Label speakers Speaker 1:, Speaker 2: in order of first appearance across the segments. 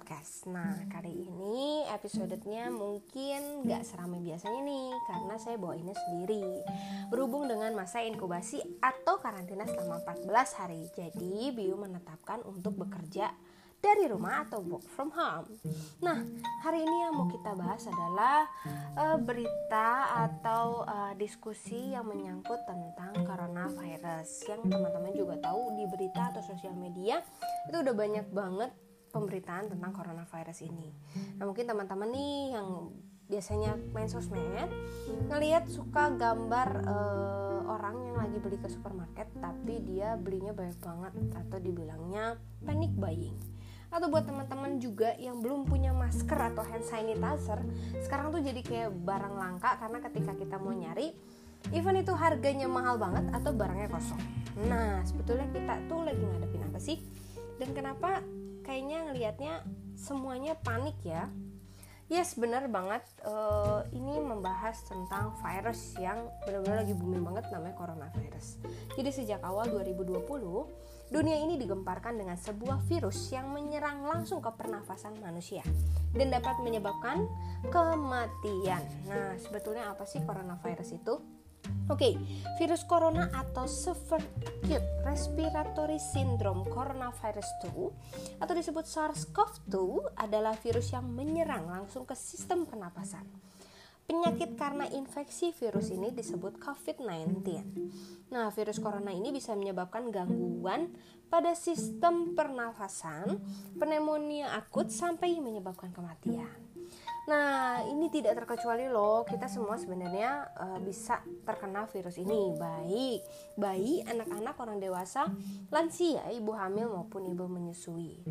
Speaker 1: Podcast Nah kali ini episodenya mungkin gak seramai biasanya nih Karena saya bawa ini sendiri Berhubung dengan masa inkubasi atau karantina selama 14 hari Jadi Biu menetapkan untuk bekerja dari rumah atau work from home. Nah, hari ini yang mau kita bahas adalah uh, berita atau uh, diskusi yang menyangkut tentang coronavirus. Yang teman-teman juga tahu di berita atau sosial media itu udah banyak banget pemberitaan tentang coronavirus ini. Nah, mungkin teman-teman nih yang biasanya main sosmed ngelihat suka gambar uh, orang yang lagi beli ke supermarket tapi dia belinya banyak banget atau dibilangnya panic buying. Atau buat teman-teman juga yang belum punya masker atau hand sanitizer sekarang tuh jadi kayak barang langka karena ketika kita mau nyari even itu harganya mahal banget atau barangnya kosong. Nah sebetulnya kita tuh lagi ngadepin apa sih? Dan kenapa kayaknya ngelihatnya semuanya panik ya Yes, benar banget. Uh, ini membahas tentang virus yang benar-benar lagi booming banget namanya coronavirus. Jadi sejak awal 2020, dunia ini digemparkan dengan sebuah virus yang menyerang langsung ke pernafasan manusia dan dapat menyebabkan kematian. Nah, sebetulnya apa sih coronavirus itu? Oke, okay, virus corona atau Severe Acute Respiratory Syndrome Coronavirus 2 atau disebut SARS-CoV-2 adalah virus yang menyerang langsung ke sistem pernapasan. Penyakit karena infeksi virus ini disebut COVID-19. Nah, virus corona ini bisa menyebabkan gangguan pada sistem pernafasan, pneumonia akut sampai menyebabkan kematian. Nah, ini tidak terkecuali loh, kita semua sebenarnya uh, bisa terkena virus ini, baik bayi, anak-anak, orang dewasa, lansia, ibu hamil maupun ibu menyusui.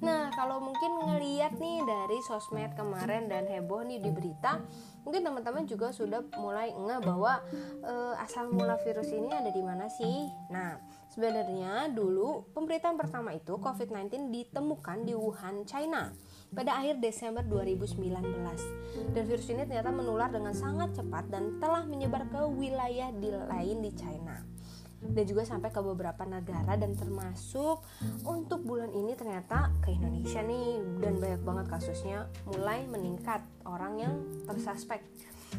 Speaker 1: Nah, kalau mungkin ngeliat nih dari sosmed kemarin dan heboh nih di berita, mungkin teman-teman juga sudah mulai nge bahwa uh, asal mula virus ini ada di mana sih? Nah, sebenarnya dulu pemberitaan pertama itu COVID-19 ditemukan di Wuhan, China pada akhir Desember 2019 dan virus ini ternyata menular dengan sangat cepat dan telah menyebar ke wilayah di lain di China dan juga sampai ke beberapa negara dan termasuk untuk bulan ini ternyata ke Indonesia nih. Dan banyak banget kasusnya mulai meningkat. Orang yang tersuspek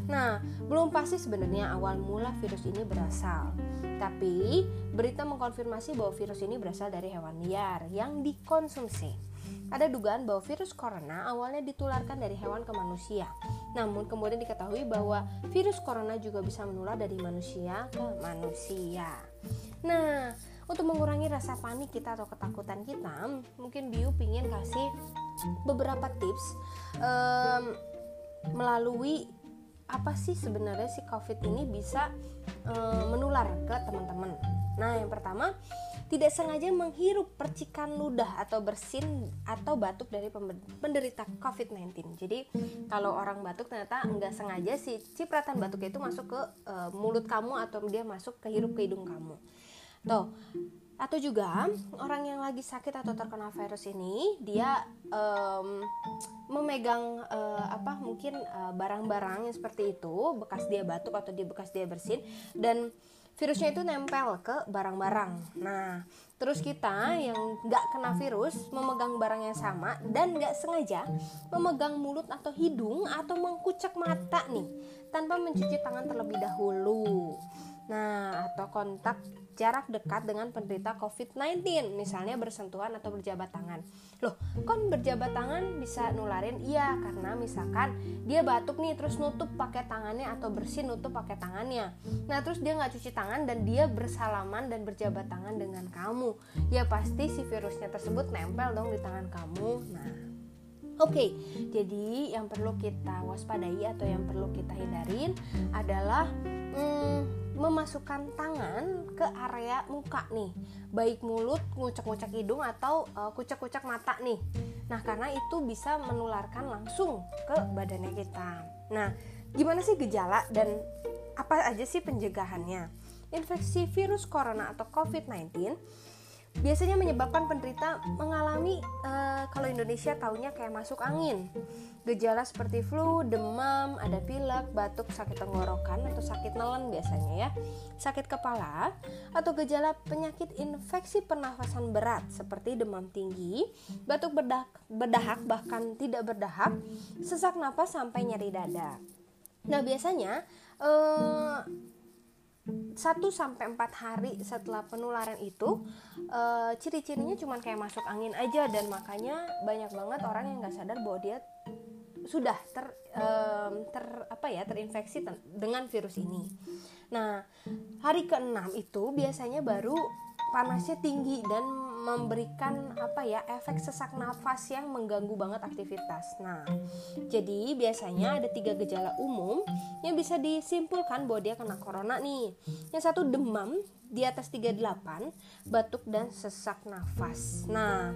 Speaker 1: Nah, belum pasti sebenarnya awal mula virus ini berasal. Tapi, berita mengkonfirmasi bahwa virus ini berasal dari hewan liar yang dikonsumsi. Ada dugaan bahwa virus corona awalnya ditularkan dari hewan ke manusia. Namun kemudian diketahui bahwa virus corona juga bisa menular dari manusia ke manusia. Nah, untuk mengurangi rasa panik kita atau ketakutan kita, mungkin Biu pingin kasih beberapa tips um, melalui apa sih sebenarnya si COVID ini bisa um, menular ke teman-teman. Nah, yang pertama tidak sengaja menghirup percikan ludah atau bersin atau batuk dari penderita COVID-19. Jadi kalau orang batuk ternyata nggak sengaja si cipratan batuknya itu masuk ke uh, mulut kamu atau dia masuk ke hirup ke hidung kamu. Tuh. Atau juga orang yang lagi sakit atau terkena virus ini dia um, memegang uh, apa mungkin barang-barang uh, yang seperti itu bekas dia batuk atau dia bekas dia bersin dan virusnya itu nempel ke barang-barang. Nah, terus kita yang nggak kena virus memegang barang yang sama dan nggak sengaja memegang mulut atau hidung atau mengkucek mata nih tanpa mencuci tangan terlebih dahulu. Nah, atau kontak jarak dekat dengan penderita COVID-19, misalnya bersentuhan atau berjabat tangan. Loh, kon berjabat tangan bisa nularin? Iya, karena misalkan dia batuk nih terus nutup pakai tangannya atau bersih nutup pakai tangannya. Nah, terus dia nggak cuci tangan dan dia bersalaman dan berjabat tangan dengan kamu. Ya pasti si virusnya tersebut nempel dong di tangan kamu. Nah, Oke, okay, jadi yang perlu kita waspadai atau yang perlu kita hindarin adalah hmm, memasukkan tangan ke area muka nih. Baik mulut ngucek-ngucek hidung atau uh, kucek-kucek mata nih. Nah karena itu bisa menularkan langsung ke badannya kita. Nah gimana sih gejala dan apa aja sih pencegahannya? Infeksi virus corona atau covid-19 biasanya menyebabkan penderita mengalami uh, kalau Indonesia taunya kayak masuk angin. Gejala seperti flu, demam, ada pilek, batuk, sakit tenggorokan atau sakit nelen biasanya ya. Sakit kepala atau gejala penyakit infeksi pernafasan berat seperti demam tinggi, batuk berdahak, berdahak bahkan tidak berdahak, sesak napas sampai nyeri dada. Nah, biasanya uh, 1 sampai 4 hari setelah penularan itu uh, ciri-cirinya cuma kayak masuk angin aja dan makanya banyak banget orang yang nggak sadar bahwa dia sudah ter, um, ter apa ya terinfeksi dengan virus ini. Nah, hari ke-6 itu biasanya baru panasnya tinggi dan memberikan apa ya efek sesak nafas yang mengganggu banget aktivitas. Nah, jadi biasanya ada tiga gejala umum yang bisa disimpulkan bahwa dia kena corona nih. Yang satu demam di atas 38, batuk dan sesak nafas. Nah,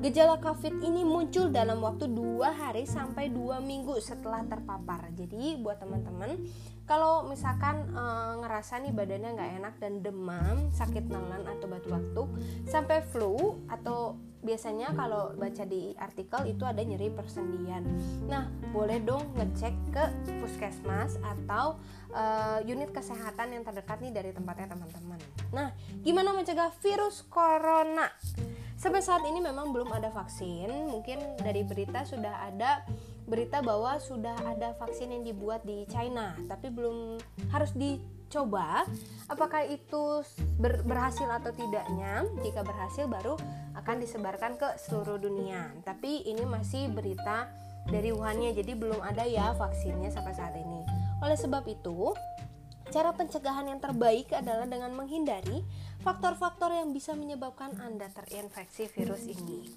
Speaker 1: gejala COVID ini muncul dalam waktu dua hari sampai dua minggu setelah terpapar. Jadi buat teman-teman kalau misalkan e, ngerasa nih badannya nggak enak dan demam, sakit nelan atau batuk-batuk, sampai flu atau biasanya kalau baca di artikel itu ada nyeri persendian. Nah, boleh dong ngecek ke puskesmas atau e, unit kesehatan yang terdekat nih dari tempatnya teman-teman. Nah, gimana mencegah virus corona? Sampai saat ini memang belum ada vaksin. Mungkin dari berita sudah ada berita bahwa sudah ada vaksin yang dibuat di China, tapi belum harus dicoba. Apakah itu ber, berhasil atau tidaknya? Jika berhasil, baru akan disebarkan ke seluruh dunia. Tapi ini masih berita dari Wuhannya, jadi belum ada ya vaksinnya sampai saat ini. Oleh sebab itu, cara pencegahan yang terbaik adalah dengan menghindari faktor-faktor yang bisa menyebabkan Anda terinfeksi virus ini.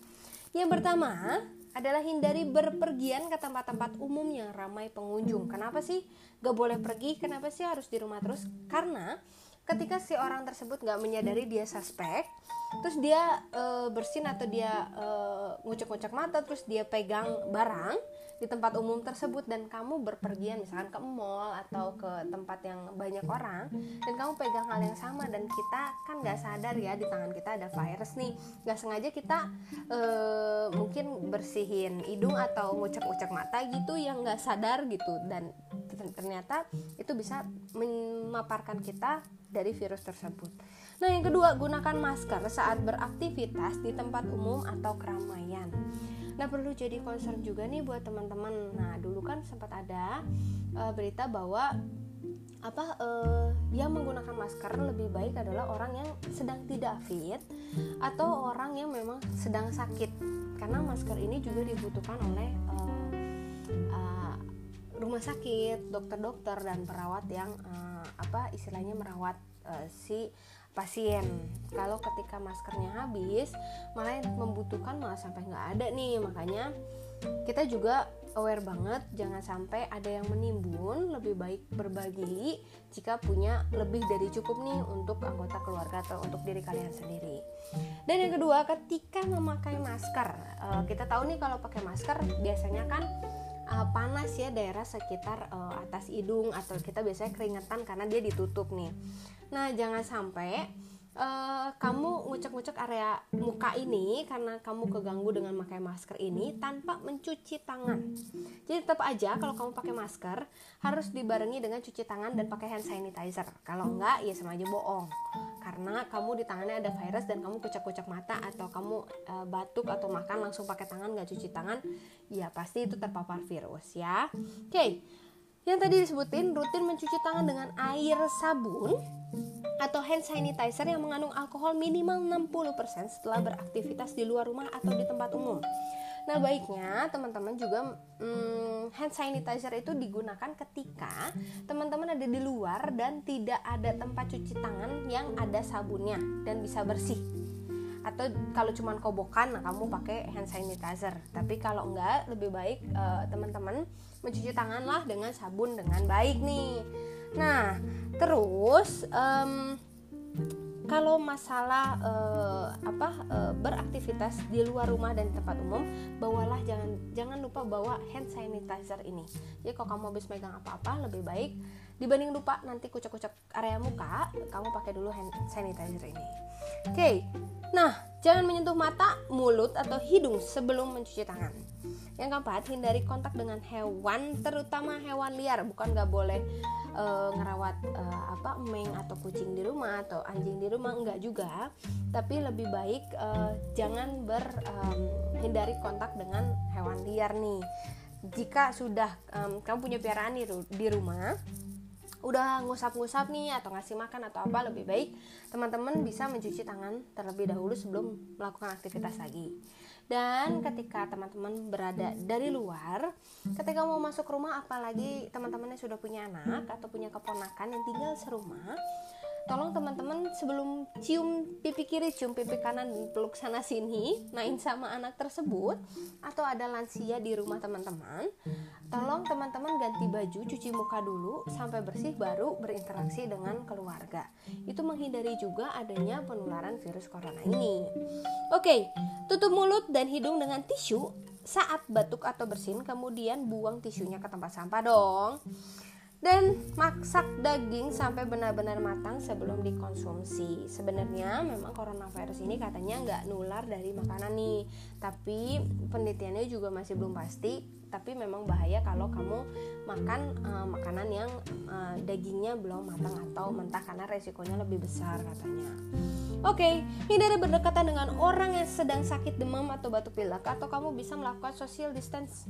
Speaker 1: Yang pertama, adalah hindari berpergian ke tempat-tempat umum yang ramai pengunjung. Kenapa sih gak boleh pergi? Kenapa sih harus di rumah terus? Karena ketika si orang tersebut gak menyadari dia suspek, terus dia e, bersin atau dia e, ngucek-ngucek mata, terus dia pegang barang, di tempat umum tersebut dan kamu berpergian misalkan ke mall atau ke tempat yang banyak orang dan kamu pegang hal yang sama dan kita kan nggak sadar ya di tangan kita ada virus nih nggak sengaja kita uh, mungkin bersihin hidung atau ngucek-ngucek mata gitu yang nggak sadar gitu dan ternyata itu bisa memaparkan kita dari virus tersebut. Nah, yang kedua, gunakan masker saat beraktivitas di tempat umum atau keramaian. Nah perlu jadi concern juga nih buat teman-teman. Nah dulu kan sempat ada uh, berita bahwa apa uh, yang menggunakan masker lebih baik adalah orang yang sedang tidak fit atau orang yang memang sedang sakit karena masker ini juga dibutuhkan oleh uh, uh, rumah sakit, dokter-dokter dan perawat yang uh, apa istilahnya merawat uh, si pasien. Kalau ketika maskernya habis malah membutuhkan malah sampai nggak ada nih. Makanya kita juga aware banget jangan sampai ada yang menimbun. Lebih baik berbagi jika punya lebih dari cukup nih untuk anggota keluarga atau untuk diri kalian sendiri. Dan yang kedua ketika memakai masker uh, kita tahu nih kalau pakai masker biasanya kan uh, panas ya daerah sekitar uh, atas hidung atau kita biasanya keringetan karena dia ditutup nih Nah, jangan sampai uh, kamu ngucek-ngucek area muka ini karena kamu keganggu dengan memakai masker ini tanpa mencuci tangan. Jadi tetap aja kalau kamu pakai masker harus dibarengi dengan cuci tangan dan pakai hand sanitizer. Kalau enggak ya sama aja bohong. Karena kamu di tangannya ada virus dan kamu kucek-kucek mata atau kamu uh, batuk atau makan langsung pakai tangan nggak cuci tangan, ya pasti itu terpapar virus ya. Oke. Okay. Yang tadi disebutin rutin mencuci tangan dengan air sabun atau hand sanitizer yang mengandung alkohol minimal 60% setelah beraktivitas di luar rumah atau di tempat umum. Nah, baiknya teman-teman juga hmm, hand sanitizer itu digunakan ketika teman-teman ada di luar dan tidak ada tempat cuci tangan yang ada sabunnya dan bisa bersih atau kalau cuman kobokan nah kamu pakai hand sanitizer. Tapi kalau enggak lebih baik uh, teman-teman mencuci tangan lah dengan sabun dengan baik nih. Nah terus um, kalau masalah uh, apa uh, beraktivitas di luar rumah dan tempat umum bawalah jangan jangan lupa bawa hand sanitizer ini. Jadi kalau kamu habis megang apa-apa lebih baik dibanding lupa nanti kucek-kucek area muka kamu pakai dulu hand sanitizer ini oke okay. nah jangan menyentuh mata mulut atau hidung sebelum mencuci tangan yang keempat, hindari kontak dengan hewan, terutama hewan liar. Bukan nggak boleh uh, ngerawat uh, apa meng atau kucing di rumah atau anjing di rumah, enggak juga. Tapi lebih baik uh, jangan berhindari um, kontak dengan hewan liar nih. Jika sudah um, kamu punya piaraan di rumah, udah ngusap-ngusap nih atau ngasih makan atau apa lebih baik teman-teman bisa mencuci tangan terlebih dahulu sebelum melakukan aktivitas lagi. Dan ketika teman-teman berada dari luar ketika mau masuk rumah apalagi teman-temannya sudah punya anak atau punya keponakan yang tinggal serumah tolong teman-teman sebelum cium pipi kiri cium pipi kanan peluk sana sini main sama anak tersebut atau ada lansia di rumah teman-teman tolong teman-teman ganti baju cuci muka dulu sampai bersih baru berinteraksi dengan keluarga. Itu menghindari juga adanya penularan virus corona ini. Oke tutup mulut dan hidung dengan tisu. Saat batuk atau bersin kemudian buang tisunya ke tempat sampah dong dan masak daging sampai benar-benar matang sebelum dikonsumsi. Sebenarnya memang coronavirus ini katanya nggak nular dari makanan nih, tapi penelitiannya juga masih belum pasti. Tapi memang bahaya kalau kamu makan uh, makanan yang uh, dagingnya belum matang atau mentah karena resikonya lebih besar katanya. Oke, okay, hindari berdekatan dengan orang yang sedang sakit demam atau batuk pilek atau kamu bisa melakukan social distance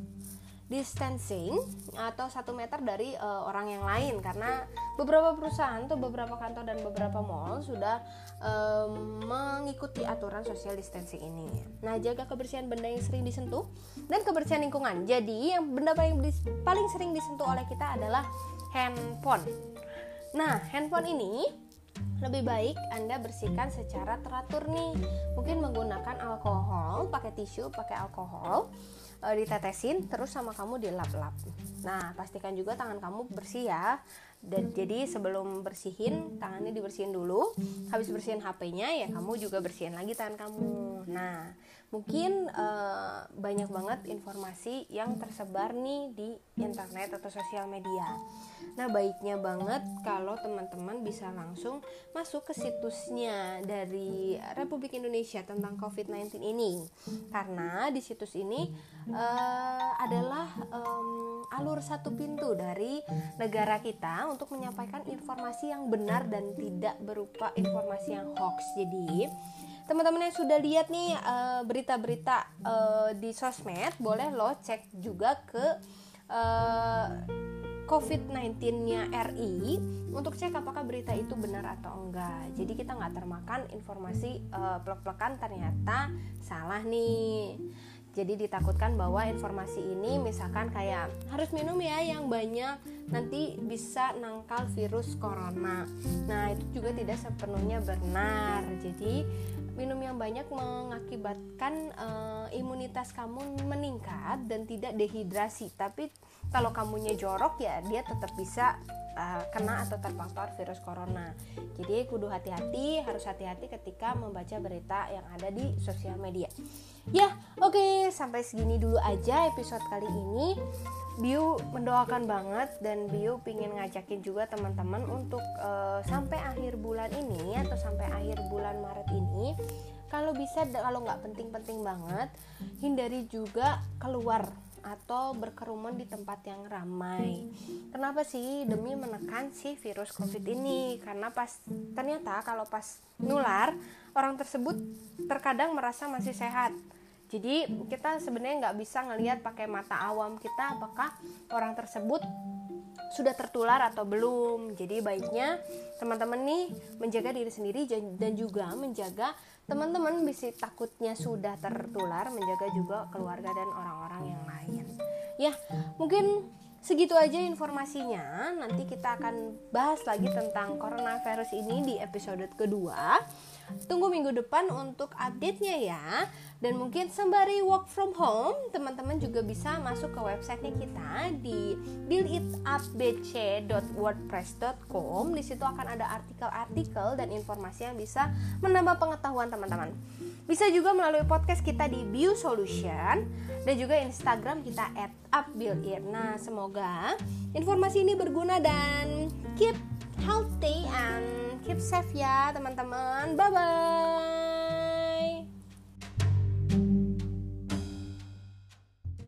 Speaker 1: distancing atau satu meter dari uh, orang yang lain karena beberapa perusahaan tuh beberapa kantor dan beberapa mall sudah um, mengikuti aturan social distancing ini. Nah jaga kebersihan benda yang sering disentuh dan kebersihan lingkungan. Jadi yang benda paling paling sering disentuh oleh kita adalah handphone. Nah handphone ini lebih baik Anda bersihkan secara teratur nih. Mungkin menggunakan alkohol, pakai tisu, pakai alkohol uh, ditetesin terus sama kamu dilap-lap. Nah, pastikan juga tangan kamu bersih ya. Dan jadi sebelum bersihin tangannya dibersihin dulu. Habis bersihin HP-nya ya kamu juga bersihin lagi tangan kamu. Nah, mungkin uh, banyak banget informasi yang tersebar nih di internet atau sosial media. Nah, baiknya banget kalau teman-teman bisa langsung masuk ke situsnya dari Republik Indonesia tentang COVID-19 ini. Karena di situs ini uh, adalah um, alur satu pintu dari negara kita untuk menyampaikan informasi yang benar dan tidak berupa informasi yang hoax. Jadi, teman-teman yang sudah lihat nih uh, berita-berita uh, di sosmed boleh lo cek juga ke uh, COVID-19-nya RI untuk cek apakah berita itu benar atau enggak. Jadi kita nggak termakan informasi uh, plek-plekan ternyata salah nih. Jadi ditakutkan bahwa informasi ini misalkan kayak harus minum ya yang banyak nanti bisa nangkal virus corona. Nah, itu juga tidak sepenuhnya benar. Jadi minum yang banyak mengakibatkan uh, imunitas kamu meningkat dan tidak dehidrasi. Tapi kalau kamunya jorok ya dia tetap bisa uh, kena atau terpapar virus corona. Jadi kudu hati-hati, harus hati-hati ketika membaca berita yang ada di sosial media. Ya, oke, okay, sampai segini dulu aja episode kali ini. Biu mendoakan banget dan Biu pingin ngajakin juga teman-teman untuk uh, sampai akhir bulan ini atau sampai akhir bulan Maret ini kalau bisa kalau nggak penting-penting banget hindari juga keluar atau berkerumun di tempat yang ramai. Kenapa sih? Demi menekan si virus COVID ini. Karena pas ternyata kalau pas nular, orang tersebut terkadang merasa masih sehat. Jadi kita sebenarnya nggak bisa ngelihat pakai mata awam kita apakah orang tersebut sudah tertular atau belum. Jadi baiknya teman-teman nih menjaga diri sendiri dan juga menjaga teman-teman bisa takutnya sudah tertular menjaga juga keluarga dan orang-orang yang lain. Ya mungkin segitu aja informasinya. Nanti kita akan bahas lagi tentang coronavirus ini di episode kedua Tunggu minggu depan untuk update-nya ya. Dan mungkin sembari work from home, teman-teman juga bisa masuk ke websitenya kita di builditupbc.wordpress.com. Di situ akan ada artikel-artikel dan informasi yang bisa menambah pengetahuan teman-teman. Bisa juga melalui podcast kita di Bio Solution dan juga Instagram kita at upbuildit. Nah, semoga informasi ini berguna dan keep healthy and keep safe ya teman-teman. Bye bye.